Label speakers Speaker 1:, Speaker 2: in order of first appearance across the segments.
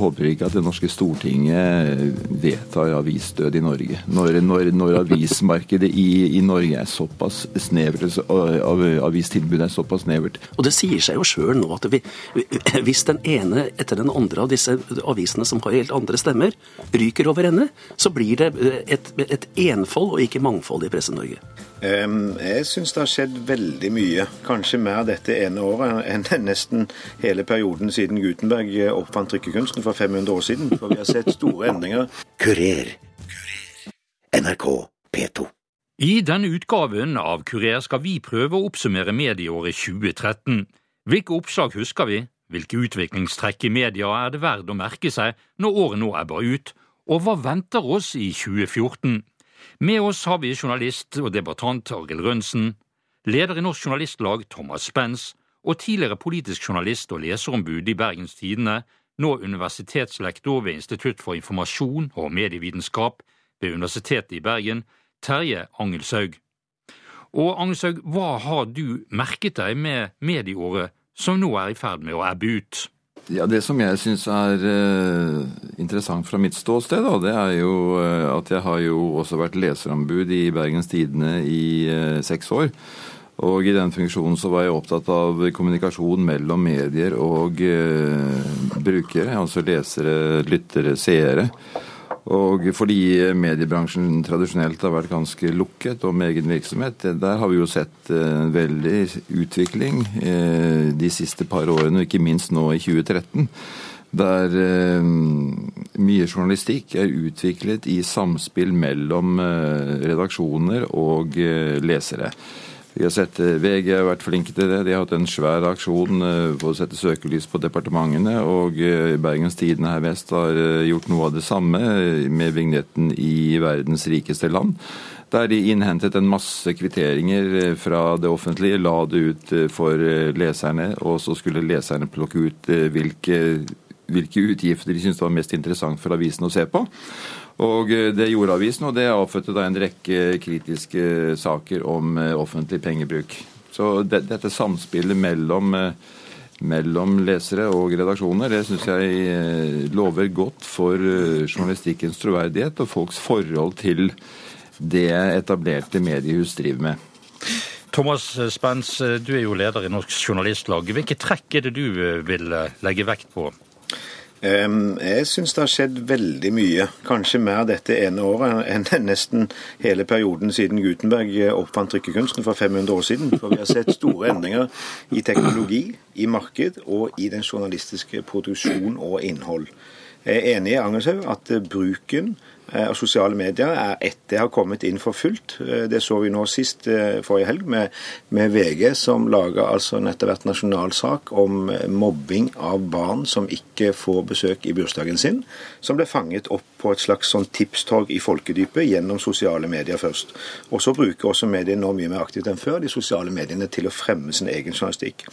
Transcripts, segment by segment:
Speaker 1: håper ikke at det norske Stortinget vedtar avisdød i Norge. Når, når, når avismarkedet i, i, Norge er såpass snevert, avistilbudet er såpass snevert.
Speaker 2: Og det sier seg jo sjøl nå at vi, hvis den ene etter den andre av disse avisene som har helt andre stemmer, ryker over ende, så blir det et, et enfold og ikke mangfold i Presse-Norge.
Speaker 3: Jeg syns det har skjedd veldig mye. Kanskje mer dette ene året enn nesten hele perioden siden Gutenberg oppfant trykkekunsten for 500 år siden. For vi har sett store endringer.
Speaker 4: Kurer. NRK P2.
Speaker 5: I denne utgaven av Kurer skal vi prøve å oppsummere medieåret 2013. Hvilke oppslag husker vi? Hvilke utviklingstrekk i media er det verdt å merke seg når året nå ebber ut? Og hva venter oss i 2014? Med oss har vi journalist og debattant Arild Rønsen, leder i Norsk Journalistlag Thomas Spence og tidligere politisk journalist og leserombud i Bergens Tidende, nå universitetslektor ved Institutt for informasjon og medievitenskap ved Universitetet i Bergen, Terje Angelshaug. Og Angelshaug, hva har du merket deg med medieåret som nå er i ferd med å ebbe ut?
Speaker 1: Ja, Det som jeg syns er uh, interessant fra mitt ståsted, da, det er jo uh, at jeg har jo også vært leserombud i Bergens Tidende i uh, seks år. Og i den funksjonen så var jeg opptatt av kommunikasjon mellom medier og brukere, altså lesere, lyttere, seere. Og fordi mediebransjen tradisjonelt har vært ganske lukket om egen virksomhet, der har vi jo sett en veldig utvikling eh, de siste par årene, og ikke minst nå i 2013. Der eh, mye journalistikk er utviklet i samspill mellom eh, redaksjoner og lesere. Vi har sett eh, VG har vært flinke til det. De har hatt en svær aksjon for på å sette søkelys på departementene. Og eh, Bergens Tidende her vest har gjort noe av det samme med vignetten i verdens rikeste land. Der de innhentet en masse kvitteringer fra det offentlige, la det ut for leserne, og så skulle leserne plukke ut hvilke, hvilke utgifter de syntes var mest interessant for avisen å se på. Og eh, Det gjorde avisen, og det avfødte da en rekke kritiske saker om eh, offentlig pengebruk. Så det, dette samspillet mellom, eh, mellom, lesere og redaksjoner, det syns jeg lover godt for journalistikkens troverdighet og folks forhold til det etablerte mediehus driver med.
Speaker 5: Thomas Spence, du er jo leder i Norsk Journalistlag. Hvilke trekk er det du vil legge vekt på?
Speaker 3: Jeg syns det har skjedd veldig mye. Kanskje mer dette ene året enn nesten hele perioden siden Gutenberg oppfant trykkekunsten for 500 år siden. For vi har sett store endringer i teknologi, i marked og i den journalistiske produksjon og innhold. Jeg er enig i Angershaug at bruken Eh, og sosiale medier er ett. Det har kommet inn for fullt. Eh, det så vi nå sist eh, forrige helg med, med VG, som laga altså en etter hvert nasjonalsak om mobbing av barn som ikke får besøk i bursdagen sin. Som ble fanget opp på et slags sånn tipstorg i folkedypet gjennom sosiale medier først. Og så bruker også mediene nå mye mer aktivt enn før de sosiale mediene til å fremme sin egen journalistikk.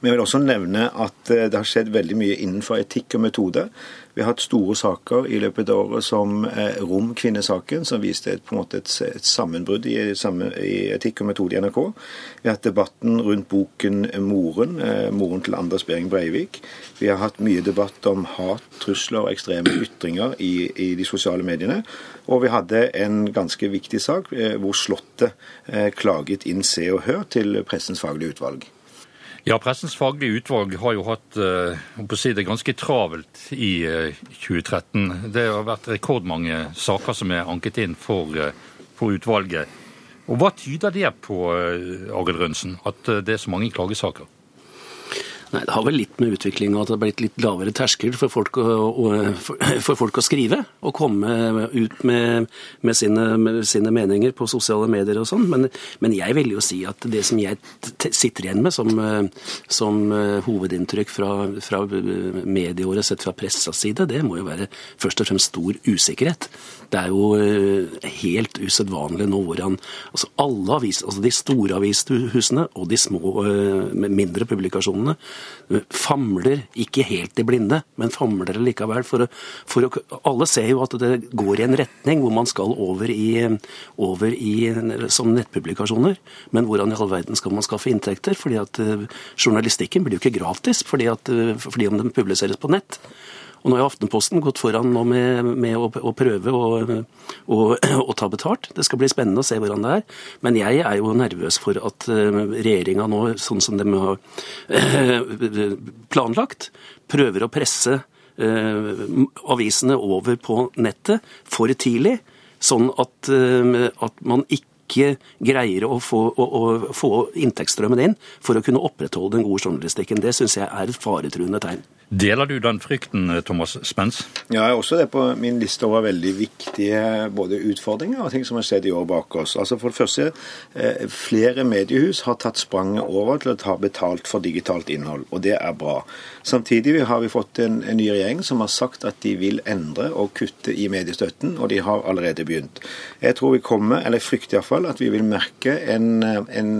Speaker 3: Men jeg vil også nevne at det har skjedd veldig mye innenfor etikk og metode. Vi har hatt store saker i løpet av året som eh, Rom-kvinnesaken, som viste et, på en måte et, et sammenbrudd i, i, etikk og metode i NRK. Vi har hatt debatten rundt boken 'Moren', eh, moren til Anders Behring Breivik. Vi har hatt mye debatt om hat, trusler og ekstreme ytringer i, i de sosiale mediene. Og vi hadde en ganske viktig sak eh, hvor Slottet klaget inn Se og Hør til Pressens faglige utvalg.
Speaker 5: Ja, Pressens faglige utvalg har jo hatt uh, si det ganske travelt i uh, eh, 2013. Det har vært rekordmange saker som er anket inn for, uh, for utvalget. Og Hva tyder det på, Arild Rønsen, at det er så mange klagesaker?
Speaker 2: Nei, Det har vel litt med utvikling og at det har blitt litt lavere terskel for folk å, for, folk å skrive. Og komme ut med, med, sine, med, sine, meninger på sosiale medier og sånn. Men, men, jeg vil jo si at det som jeg sitter igjen med som, som hovedinntrykk fra, fra medieåret sett fra pressas side, det må jo være først og fremst stor usikkerhet. Det er jo eh, helt usedvanlig nå hvordan altså alle aviser, altså de store avishusene og de små, eh, mindre publikasjonene eh, famler, ikke helt i blinde, men famler likevel. For for alle ser jo at det går i en retning hvor man skal over i, over i som nettpublikasjoner. Men hvordan i all verden skal man skaffe inntekter? Fordi at journalistikken blir jo ikke gratis fordi, at, fordi om den publiseres på nett. Og nå har Aftenposten gått foran med, med å, å, prøve å, å, å, ta betalt. Det skal bli spennende å se hvordan det er. Men jeg er jo nervøs for at regjeringa nå, sånn som de har planlagt, prøver å presse avisene over på nettet for tidlig, sånn at, at man ikke ikke greier å få, å, å få inntektsstrømmen inn for å kunne opprettholde den gode journalistikken. Det syns jeg er et faretruende tegn.
Speaker 5: Deler du den frykten, Thomas Spens?
Speaker 3: Ja, jeg har også det på min liste over veldig viktige både utfordringer og ting som har skjedd i år bak oss. Altså For det første, eh, flere mediehus har tatt spranget over til å ta betalt for digitalt innhold, og det er bra. Samtidig har vi fått en, en, ny regjering som har sagt at de vil endre og kutte i mediestøtten, og de har allerede begynt. Jeg tror vi kommer, eller jeg frykter iallfall, at vi vil merke en, en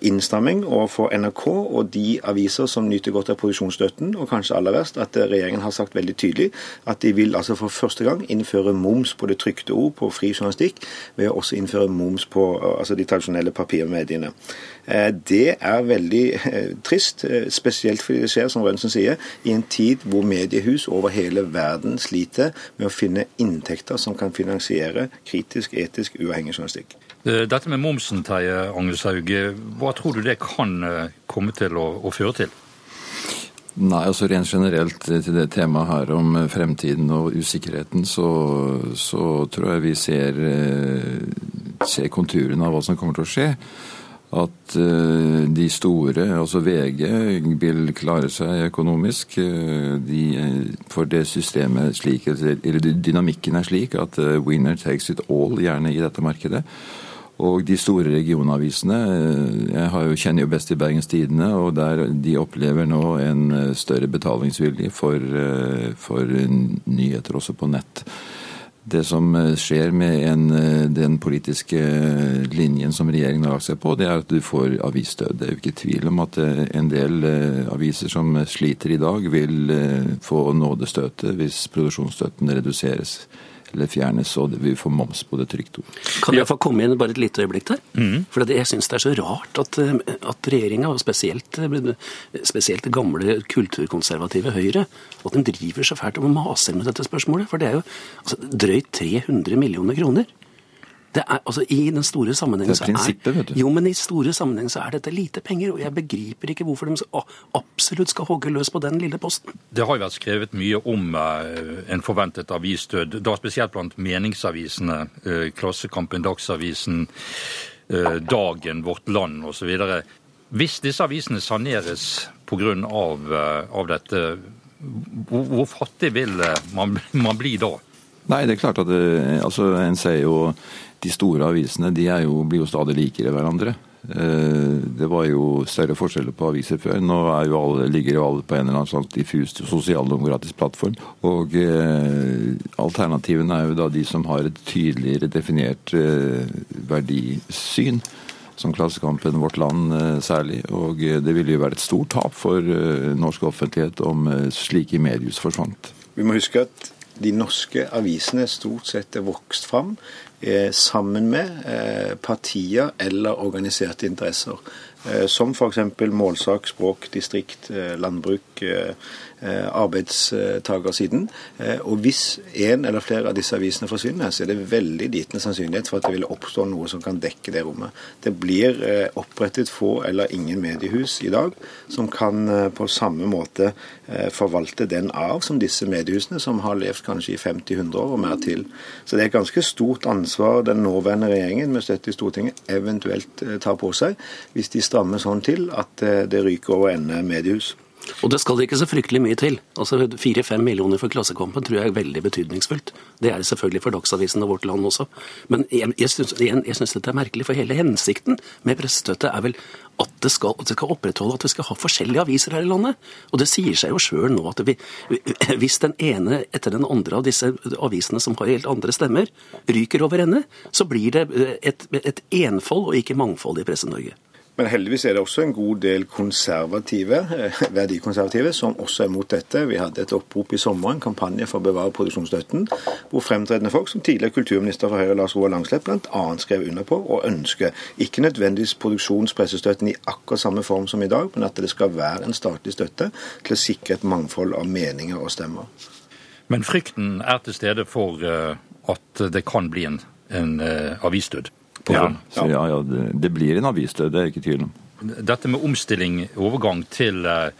Speaker 3: innstramming overfor NRK og de aviser som nyter godt av produksjonsstøtten, og kanskje aller verst at regjeringen har sagt veldig tydelig at de vil altså for første gang innføre moms på det trykte ord, på fri journalistikk, ved å også innføre moms på altså de tradisjonelle papirmediene. Eh, det er veldig eh, trist, eh, spesielt fordi det skjer, som Rønsen sier, i en tid hvor mediehus over hele verden sliter med å finne inntekter som kan finansiere kritisk, etisk, uavhengig journalistikk.
Speaker 5: Dette med momsen, Terje Agneshaug, hva tror du det kan komme til å, å føre til?
Speaker 1: Nei, altså Rent generelt til det temaet her om fremtiden og usikkerheten, så, så tror jeg vi ser, ser konturene av hva som kommer til å skje at eh, de store, altså VG, vil klare seg økonomisk. Eh, de, eh, for det systemet slik, eller dynamikken er slik at winner takes it all gjerne i dette markedet. Og de store regionavisene Jeg jo, kjenner jo best til Bergens Tidende, og der de opplever nå en større betalingsvilje for, for nyheter også på nett. Det som eh, skjer med en, eh, den politiske linjen som regjeringen har lagt seg på, det er at du får avisdød. Det er jo ikke tvil om at eh, en del aviser som sliter i dag, vil få nådestøtet hvis produksjonsstøtten reduseres eller fjernes, og vi får moms på det trykte ord.
Speaker 2: Kan jeg få komme inn bare et lite øyeblikk der? Mm. For jeg syns det er så rart at, eh, at regjeringa, og spesielt, eh, spesielt det gamle kulturkonservative Høyre, at de driver så fælt og maser med dette spørsmålet. For det er jo altså, drøyt 300 millioner kroner. Det er, altså, I den store sammenhengen
Speaker 1: så er, vet du.
Speaker 2: Jo, men i store sammenhengen så er dette lite penger, og jeg begriper ikke hvorfor de absolutt skal hogge løs på den lille posten.
Speaker 5: Det har jo vært skrevet mye om eh, en forventet avisdød, da spesielt blant meningsavisene. Eh, Klassekampen, Dagsavisen, eh, Dagen, Vårt Land osv. Hvis disse avisene saneres pga. Av, av dette, hvor, hvor fattig vil man, man bli da?
Speaker 1: Nei, det er klart at det, altså, En ser jo de store avisene de jo, blir jo stadig likere hverandre. Eh, det var jo større forskjeller på aviser før. Nå jo alle, ligger jo alle på en eller annen sånn diffus sosialdemokratisk plattform. Og eh, alternativene er jo da de som har et tydeligere definert eh, verdisyn. Som Klassekampen, Vårt Land eh, særlig. Og eh, det ville jo være et stort tap for eh, norsk offentlighet om slike mediehus forsvant.
Speaker 3: Vi må huske at de norske avisene stort sett er vokst fram sammen med eh, partier eller organiserte interesser. Eh, som f.eks. målsak, språk, distrikt, landbruk, Eh, arbeidstakersiden. Eh, og hvis en eller flere av disse avisene forsvinner, så er det veldig liten sannsynlighet for at det vil oppstå noe som kan dekke det rommet. Det blir eh, opprettet få eller ingen mediehus i dag som kan på samme måte forvalte den arv som disse mediehusene, som har levd kanskje i 50-100 år og mer til. Så det er et ganske stort ansvar den nåværende regjeringen med støtte i Stortinget eventuelt tar på seg, hvis de strammer sånn til at det ryker over ende mediehus.
Speaker 2: Og det skal ikke så fryktelig mye til. Altså Fire-fem millioner for Klassekampen tror jeg er veldig betydningsfullt. Det er det selvfølgelig for Dagsavisen og Vårt Land også. Men jeg, jeg syns dette er merkelig, for hele hensikten med pressestøtte er vel at det, skal, at det skal opprettholde at vi skal ha forskjellige aviser her i landet. Og det sier seg jo sjøl nå at vi, hvis den ene etter den andre av disse avisene som har helt andre stemmer, ryker over ende, så blir det et, et enfold og ikke mangfold i Presse-Norge.
Speaker 3: Men heldigvis er det også en god del konservative, eh, verdikonservative som også er mot dette. Vi hadde et opprop i sommer, en kampanje for å bevare produksjonsstøtten, hvor fremtredende folk som tidligere kulturminister for Høyre Lars Roar Langslepp bl.a. skrev under på og ønsker ikke nødvendigvis produksjonspressestøtten i akkurat samme form som i dag, men at det skal være en statlig støtte til å sikre et mangfold av meninger og stemmer.
Speaker 5: Men frykten er til stede for eh, at det kan bli en, en uh, avisdød?
Speaker 1: Ja, så ja, ja det, det, blir en avisdød, det er ikke tvil om.
Speaker 5: Dette med omstilling, overgang til uh,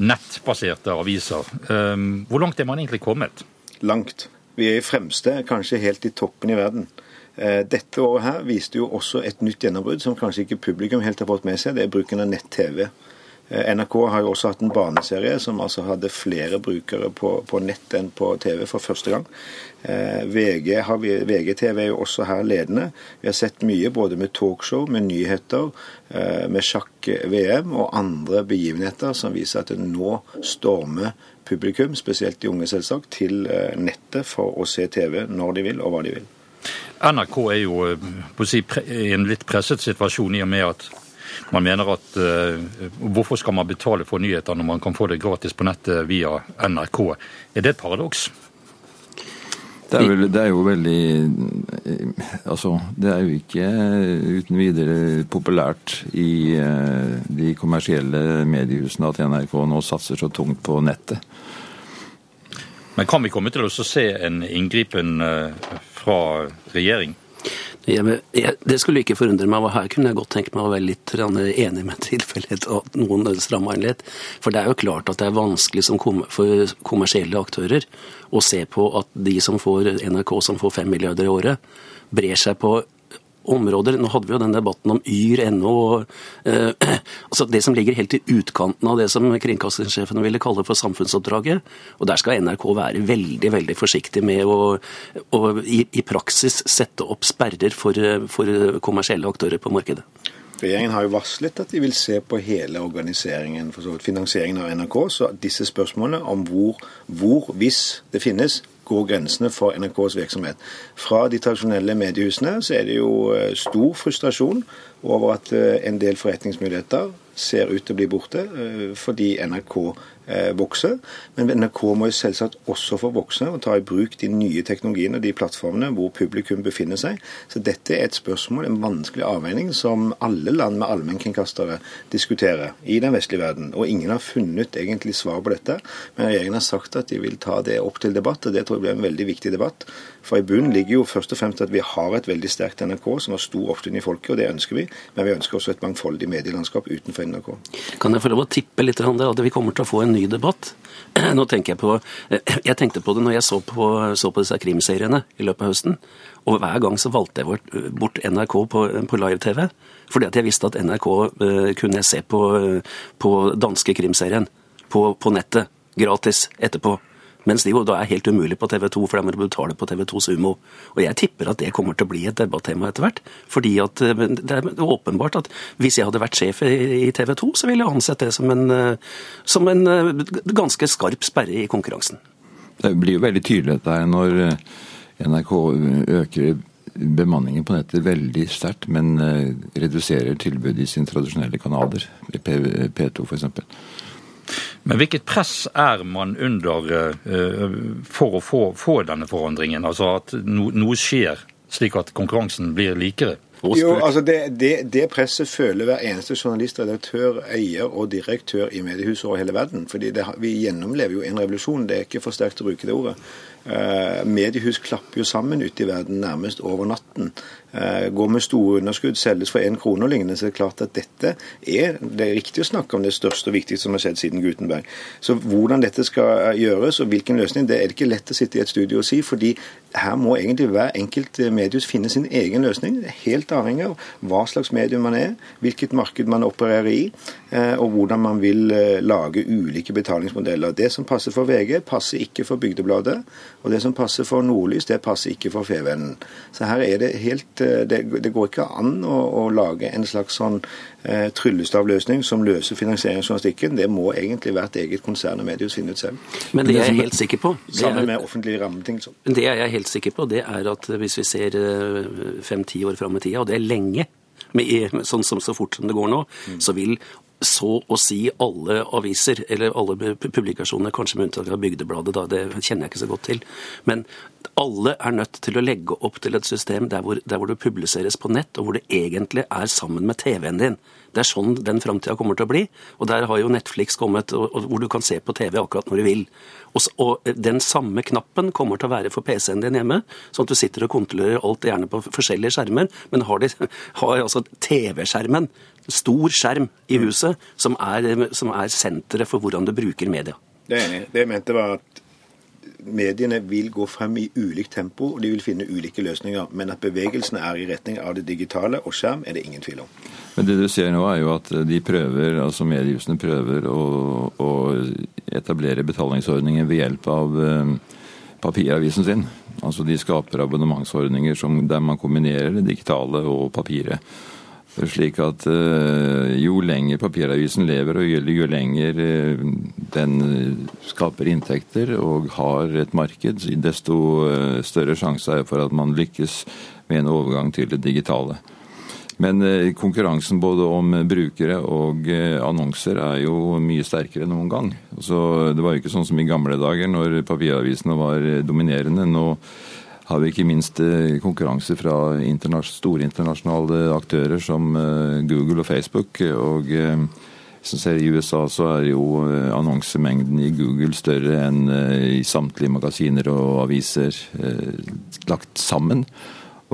Speaker 5: nettbaserte aviser. Um, hvor langt er man egentlig kommet?
Speaker 3: Langt. Vi er i fremste, kanskje helt i toppen i verden. Dette året her viste jo også et nytt gjennombrudd som kanskje ikke publikum helt har fått med seg. Det er bruken av nett-TV. Eh, NRK har jo også hatt en barneserie som altså hadde flere brukere på, på nett enn på TV for første gang. Eh, VG har VGTV er jo også her ledende. Vi har sett mye både med talkshow, med nyheter, eh, med sjakk-VM og andre begivenheter som viser at det nå stormer publikum, spesielt de unge selvsagt, til nettet for å se TV når de vil og hva de vil.
Speaker 5: NRK er jo på å si, i en litt presset situasjon i og med at man mener at uh, hvorfor skal man betale for nyheter når man kan få det gratis på nettet via NRK? Er det et paradoks?
Speaker 1: Det er, vel, det er, jo veldig Altså, det er jo ikke uten videre populært i uh, de kommersielle mediehusene at NRK nå satser så tungt på nettet.
Speaker 5: Men kan vi komme til å se en inngripen fra regjering?
Speaker 2: Jeg, jeg, det skulle ikke forundre meg, her kunne jeg godt tenkt meg å være litt enig med tilfellet at noen stramma inn litt. For det er jo klart at det er vanskelig kom, for kommersielle aktører å se på at de som får NRK som får fem milliarder i året, brer seg på områder. Nå hadde vi jo den debatten om yr.no. Eh, altså det som ligger helt i utkanten av det som kringkastingssjefen ville kalle for samfunnsoppdraget. Og der skal NRK være veldig veldig forsiktig med å, å i, i, praksis sette opp sperrer for, for kommersielle aktører på markedet.
Speaker 3: Regjeringen har jo varslet at de vil se på hele organiseringen, for så vidt finansieringen av NRK. Så disse spørsmålene om hvor, hvor, hvis det finnes, går grensene for NRKs virksomhet. Fra de tradisjonelle mediehusene så er det jo eh, stor frustrasjon over at eh, en del forretningsmuligheter ser ut til å bli borte eh, fordi NRK vokser. Men NRK må jo selvsagt også få vokse og ta i bruk de nye teknologiene og de plattformene hvor publikum befinner seg. Så dette er et spørsmål, en vanskelig avveining, som alle land med allmennkringkastere diskuterer i den vestlige verden. Og ingen har funnet egentlig svar på dette. Men regjeringen har sagt at de vil ta det opp til debatt, og det tror jeg blir en veldig viktig debatt. For i bunnen ligger jo først og fremst at vi har et veldig sterkt NRK som har stor oppslutning i folket, og det ønsker vi. Men vi ønsker også et mangfoldig medielandskap utenfor NRK.
Speaker 2: Kan jeg få lov å tippe litt det, at vi kommer til å få en ny debatt. Nå tenker Jeg på, eh, jeg tenkte på det når jeg så på, så på disse krimseriene i løpet av høsten. Og hver gang så valgte jeg bort NRK på, på live-TV. Fordi at jeg visste at NRK uh, kunne jeg se på, på danske krimserien på, på nettet gratis etterpå. Mens de jo da er helt umulig på TV 2, for da må du betale på TV 2 Sumo. Og jeg tipper at det kommer til å bli et debattema etter hvert. Fordi at eh, det er åpenbart at hvis jeg hadde vært sjef i TV 2, så ville jeg ansett det som en, eh, som en eh, ganske skarp sperre i konkurransen.
Speaker 1: Det blir jo veldig tydelig dette her når NRK øker bemanningen på nettet veldig sterkt, men reduserer tilbudet i sine tradisjonelle kanaler, P2 f.eks.
Speaker 5: Men hvilket press er man under uh, for å få, få, denne forandringen? Altså at no, noe skjer, slik at konkurransen blir likere?
Speaker 3: Jo, altså det, det, det, presset føler hver eneste journalist, redaktør, eier og direktør i mediehuset over hele verden. fordi det, Vi gjennomlever jo en revolusjon. Det er ikke for sterkt å bruke det ordet. Uh, mediehus klapper jo sammen ute i verden nærmest over natten. Eh, går med store underskudd, selges for én krone og lignende, så er det klart at dette er det er riktig å snakke om det største og viktigste som har skjedd siden Gutenberg. Så hvordan dette skal eh, gjøres og hvilken løsning, det er det ikke lett å sitte i et studio og si. fordi her må egentlig hver enkelt eh, mediehus finne sin egen løsning. Helt avhengig av hva slags medium man er, hvilket marked man opererer i, og hvordan man vil lage ulike betalingsmodeller. Det som passer for VG, passer ikke for Bygdebladet. Og det som passer for Nordlys, det passer ikke for Fevennen. Så her er det helt det, det går ikke an å, å, lage en slags sånn eh, tryllestavløsning som løser finansieringsjournalistikken. Det må egentlig hvert eget konsern og mediehus finne ut selv.
Speaker 2: Men det er jeg helt sikker på
Speaker 3: Sammen med offentlige rammebetingelser.
Speaker 2: Det er jeg helt sikker på, det er at hvis vi ser eh, fem-ti år fram i tida, og det er lenge med, sånn som så fort som det går nå, så vil så å si alle aviser, eller alle publikasjoner, kanskje med unntak av Bygdebladet, da, det kjenner jeg ikke så godt til, men alle er nødt til å legge opp til et system der hvor, der hvor det publiseres på nett, og hvor det egentlig er sammen med TV-en din. Det er sånn den framtida kommer til å bli. Og der har jo Netflix kommet, og, og hvor du kan se på TV akkurat når du vil. Og, og den samme knappen kommer til å være for PC-en din hjemme, sånn at du sitter og kontrollerer alt gjerne på forskjellige skjermer, men har, de, har altså TV-skjermen, stor skjerm i huset, som er, som er senteret for hvordan du bruker media.
Speaker 3: Det er enig. Det jeg mente var at mediene vil gå frem i ulikt tempo, og de vil finne ulike løsninger. Men at bevegelsene er i retning av det digitale og skjerm, er det ingen tvil om.
Speaker 1: Men det du ser nå er jo at de prøver, altså mediehusene prøver å, å etablere betalingsordninger ved hjelp av eh, papiravisen sin. Altså de skaper abonnementsordninger som, der man kombinerer det digitale og papiret. Slik at eh, jo lenger papiravisen lever, og jo, jo lenger eh, den skaper inntekter og har et marked, desto eh, større sjanse er det for at man lykkes med en overgang til det digitale. Men eh, konkurransen både om brukere og eh, annonser er jo mye sterkere enn noen gang. Så Det var jo ikke sånn som i gamle dager når papiravisene var eh, dominerende. Nå har vi ikke minst eh, konkurranse fra store internasjonale aktører som eh, Google og Facebook. og eh, hvis man ser I USA så er jo annonsemengden i Google større enn i samtlige magasiner og aviser lagt sammen.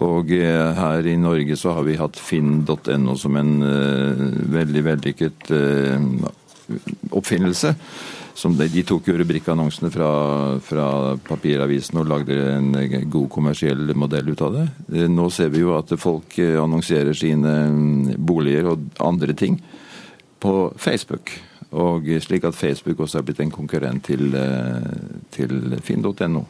Speaker 1: Og her i Norge så har vi hatt finn.no som en veldig vellykket oppfinnelse. De, de tok jo rubrikkannonsene fra, fra papiravisen og lagde en god kommersiell modell ut av det. Nå ser vi jo at folk eh, annonserer sine mm, boliger og andre ting på Facebook. Og slik at Facebook også er blitt en konkurrent til, eh, til finn.no.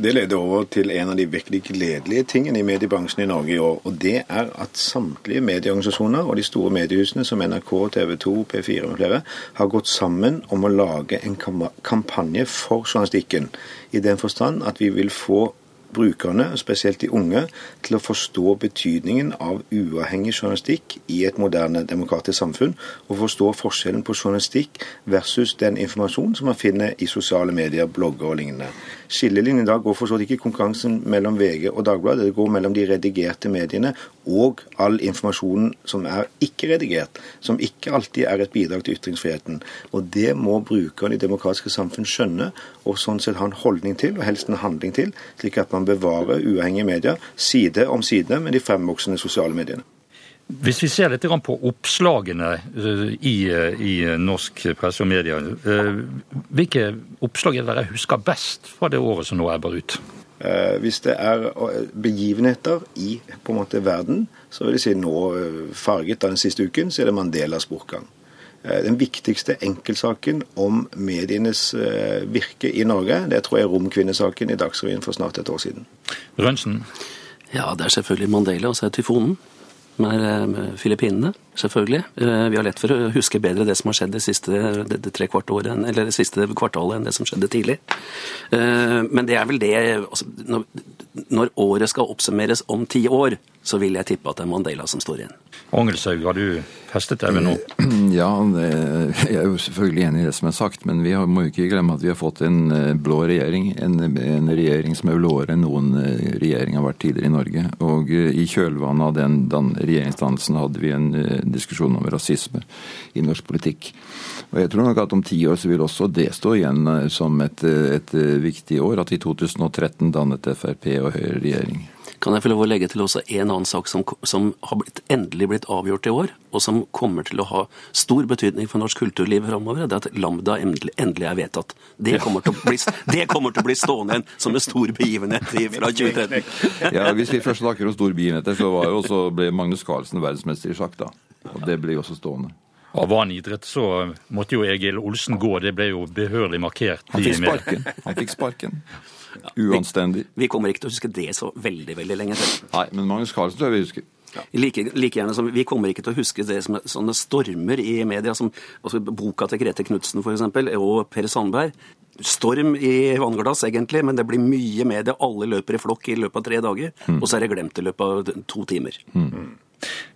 Speaker 3: Det leder over til en av de virkelig gledelige tingene i mediebransjen i Norge i år. Og det er at samtlige medieorganisasjoner og de store mediehusene som NRK, TV 2, P4 og flere har gått sammen om å lage en kampanje for journalistikken. I den forstand at vi vil få brukerne, spesielt de unge, til å forstå betydningen av uavhengig journalistikk i et moderne demokratisk samfunn, og forstå forskjellen på journalistikk versus den informasjonen som man finner i sosiale medier, blogger og lignende. Skillelinjen i dag går for vidt ikke konkurransen mellom VG og Dagbladet, det går mellom de redigerte mediene og all informasjonen som er ikke redigert, som ikke alltid er et bidrag til ytringsfriheten. Og det må brukerne i demokratiske samfunn skjønne, og sånn sett ha en holdning til, og helst en handling til, slik at man bevarer uavhengige medier side om side med de fremvoksende sosiale mediene.
Speaker 5: Hvis vi ser litt på oppslagene eh, i, eh, i norsk presse og media, eh, hvilke oppslag er det dere husker best fra det året som nå ebber ut?
Speaker 3: Eh, Hvis det er eh, begivenheter i på en måte verden, så vil jeg si nå eh, farget av den siste uken, så er det Mandelas bortgang. Eh, Den viktigste enkeltsaken om medienes eh, virke i Norge, det tror jeg er romkvinnesaken i Dagsrevyen for snart et år siden.
Speaker 5: Rønsen?
Speaker 2: Ja, det er selvfølgelig Mandela, og så er tyfonen. Med, eh, Filippinene, selvfølgelig. Eh, Vi har lett for å huske bedre det som har skjedd det siste, det, tre kvart året, eller det siste kvartalet enn det som skjedde tidlig. Eh, Men det er vel det altså, når året skal oppsummeres om ti år, så vil jeg tippe at det er Mandela som står igjen.
Speaker 5: Angelshaug, har du festet deg ved noe?
Speaker 1: Ja, jeg er jo selvfølgelig enig i det som er sagt, men vi må ikke glemme at vi har fått en eh, blå regjering. En, en regjering som er blåere enn noen eh, regjering har vært tidligere i Norge. Og eh, i kjølvannet av den, den regjeringsdannelsen hadde vi en diskusjon om rasisme i norsk politikk. Og jeg tror nok at om ti år så vil også det stå igjen som et, et viktig år, at i 2013 dannet Frp og Høyre regjering.
Speaker 2: Kan jeg få lov å legge til også en annen sak som, som har blitt, endelig blitt avgjort i år, og som kommer til å ha stor betydning for norsk kulturliv framover? Det er at Lambda endelig, endelig er vedtatt. Det kommer, til å bli, det kommer til å bli stående igjen som en stor begivenhet fra 2013.
Speaker 1: Ja, Hvis vi først snakker om store begivenheter, så var jo også, ble Magnus Carlsen verdensmester i sjakk, da. Og det ble også stående.
Speaker 5: Av annen idrett så måtte jo Egil Olsen gå, det ble jo behørig markert.
Speaker 1: Han fikk sparken. Han fikk sparken. Uanstendig.
Speaker 2: Vi kommer ikke til å huske det så veldig veldig lenge til.
Speaker 1: Nei, men Magnus Carlsen tror jeg vi husker.
Speaker 2: Like, like gjerne som Vi kommer ikke til å huske det som sånne stormer i media, som altså, boka til Grete Knutsen f.eks., og Per Sandberg. Storm i vannglass, egentlig, men det blir mye media. Alle løper i flokk i løpet av tre dager, og så er det glemt i løpet av to timer.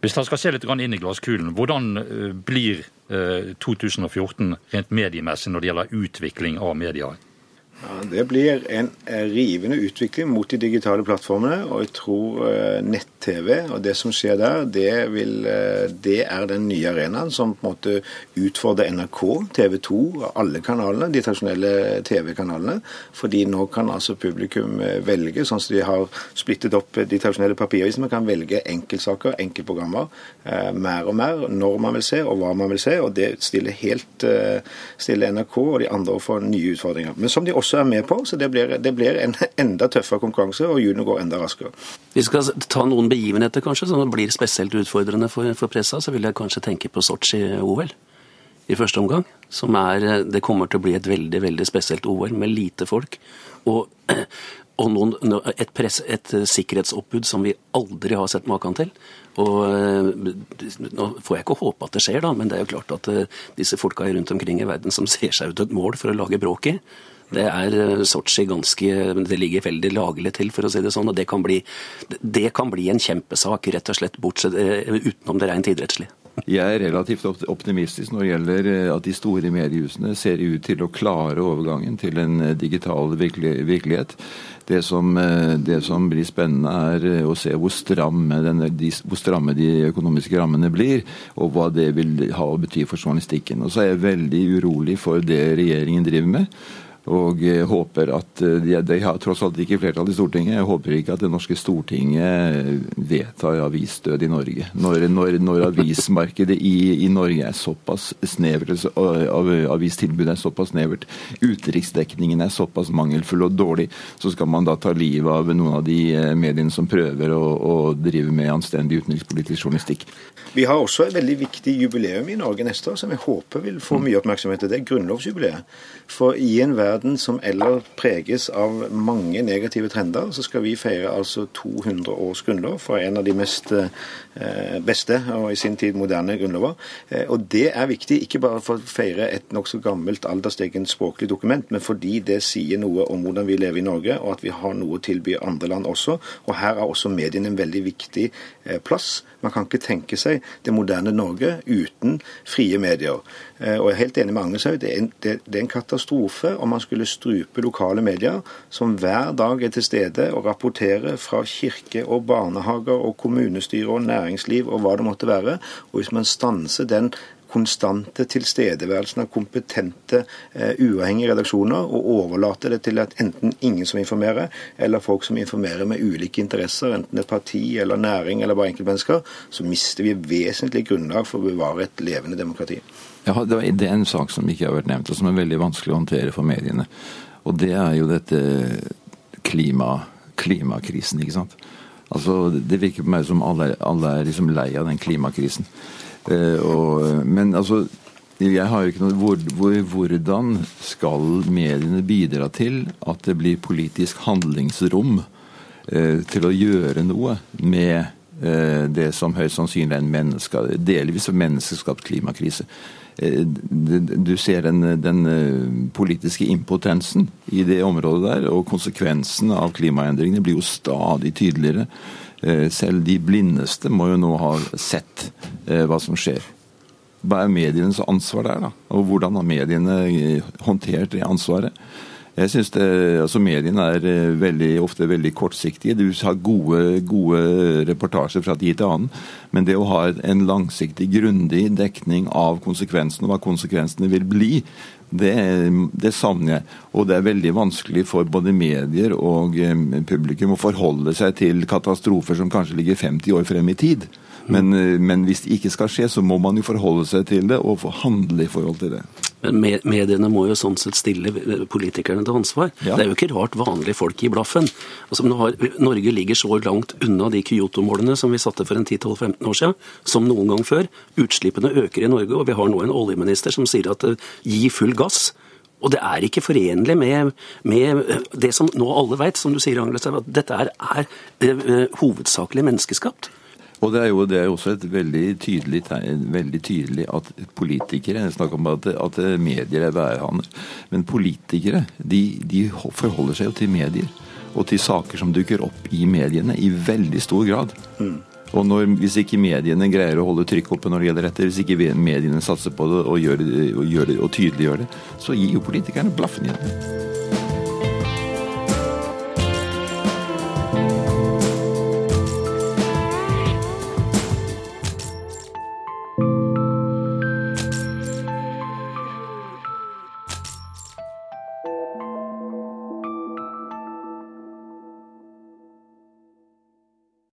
Speaker 5: Hvis dere skal se litt inn i glasskulen, hvordan eh, blir 2014 rent mediemessig når det gjelder utvikling av media?
Speaker 3: Ja, Det blir en rivende utvikling mot de digitale plattformene. Og jeg tror eh, nett-TV og det som skjer der, det, vil, eh, det, er den nye arenaen som på en måte utfordrer NRK, TV 2 og alle kanalene, de tradisjonelle TV-kanalene. Fordi nå kan altså publikum eh, velge, sånn som de har splittet opp de tradisjonelle papiravisene. Man kan velge enkeltsaker, enkeltprogrammer, mer og mer, når man vil se og hva man vil se. Og det stiller helt stiller NRK og de andre overfor nye utfordringer. Men som de også også er med på. Så det blir, det blir en enda tøffere konkurranse, og julen går enda raskere.
Speaker 2: Vi skal ta noen begivenheter kanskje, som blir spesielt utfordrende for, for pressa. Så vil jeg kanskje tenke på Sotsji-OL i første omgang. Som er, det kommer til å bli et veldig veldig spesielt OL med lite folk. Og, og noen, et, press, et sikkerhetsoppbud som vi aldri har sett maken til. Og Nå får jeg ikke håpe at det skjer, da, men det er jo klart at disse folka rundt omkring i verden som ser seg ut et mål for å lage bråk i, det er eh, Sotsji ganske Det ligger veldig lagelig til, for å si det sånn. Og det kan bli, det kan bli en kjempesak, rett og slett, bortsett, eh, utenom det rent idrettslige.
Speaker 1: Jeg er relativt optimistisk når det gjelder eh, at de store mediehusene ser ut til å klare overgangen til en digital virkelighet. Det som, det som blir spennende, er å se hvor stramme, denne, de, hvor stramme, de, økonomiske rammene blir, og hva det vil ha å bety for journalistikken. Og så er jeg veldig urolig for det regjeringen driver med. Og håper at eh, de, de, har tross alt ikke flertall i Stortinget. Jeg håper ikke at det norske Stortinget vedtar avisdød i Norge. Når, når, når avismarkedet i, i, Norge er såpass snevert, av, avistilbudet er såpass snevert, utenriksdekningen er såpass mangelfull og dårlig, så skal man da ta livet av noen av de eh, mediene som prøver å, å drive med anstendig utenrikspolitisk journalistikk.
Speaker 3: Vi har også et veldig viktig jubileum i Norge neste år som jeg håper vil få mye oppmerksomhet. Det er grunnlovsjubileet. For i en verden som ellers preges av mange negative trender, så skal vi feire altså 200 års grunnlov for en av de mest eh, beste og i sin tid moderne grunnlover. Eh, og det er viktig, ikke bare for å feire et nokså gammelt alderstegent språklig dokument, men fordi det sier noe om hvordan vi lever i Norge, og at vi har noe å tilby andre land også. Og her er også mediene en veldig viktig eh, plass. Man kan ikke tenke seg det moderne Norge uten frie medier. Og jeg er helt enig med Agneshaug, det, det, det er en katastrofe om man skulle strupe lokale medier som hver dag er til stede og rapporterer fra kirke og barnehager og kommunestyre og næringsliv og hva det måtte være. Og hvis man stanser den konstante tilstedeværelsen av kompetente, uh, uavhengige redaksjoner, og overlater det til at enten ingen som informerer, eller folk som informerer med ulike interesser, enten et parti eller næring eller bare enkeltmennesker, så mister vi vesentlig grunnlag for å bevare et levende demokrati.
Speaker 1: Ja, det er en sak som ikke har vært nevnt, og som er veldig vanskelig å håndtere for mediene. Og det er jo dette klima, klimakrisen, ikke sant. Altså, Det virker på meg som alle, alle er liksom lei av den klimakrisen. Eh, og, men altså, jeg har jo ikke noe hvor, hvor, Hvordan skal mediene bidra til at det blir politisk handlingsrom eh, til å gjøre noe med eh, det som høyst sannsynlig er en menneske, delvis menneskeskapt klimakrise? Eh, du ser den, den, eh, politiske impotensen i det området der, og konsekvensene av klimaendringene blir jo stadig tydeligere. Eh, selv de blindeste må jo nå ha sett hva som skjer. Hva er medienes ansvar der, da? Og hvordan har mediene håndtert det ansvaret? Jeg synes det, altså Mediene er eh, veldig, ofte veldig kortsiktige. Du har gode, gode reportasjer fra tid til annen. Men det å ha en langsiktig, grundig dekning av konsekvensene, og hva konsekvensene vil bli, det, det, savner jeg. Og det er veldig vanskelig for både medier og eh, publikum å forholde seg til katastrofer som kanskje ligger 50 år frem i tid. Men, eh, men, hvis det ikke skal skje, så må man jo forholde seg til det og handle i forhold til det.
Speaker 2: Mediene må jo sånn sett stille politikerne til ansvar. Ja. Det er jo ikke rart vanlige folk gir blaffen. Altså, har, Norge ligger så langt unna de Kyoto-målene som vi satte for en 10-12-15 år siden, som noen gang før. Utslippene øker i Norge, og vi har nå en oljeminister som sier at uh, gi full gass. Og det er ikke forenlig med, med det som nå alle vet, som du sier, Angles, at dette er, er uh, hovedsakelig menneskeskapt.
Speaker 1: Og det er jo det er også et veldig tydelig, veldig tydelig at politikere Jeg snakker om at, at medier er værhaner. Men politikere de, de, forholder seg jo til medier og til saker som dukker opp i mediene, i veldig stor grad. Mm. Og når, hvis ikke mediene greier å holde trykk oppe når det gjelder dette, hvis ikke mediene satser på det og, gjør og, gjør og tydeliggjør det, så gir jo politikerne blaffen i det.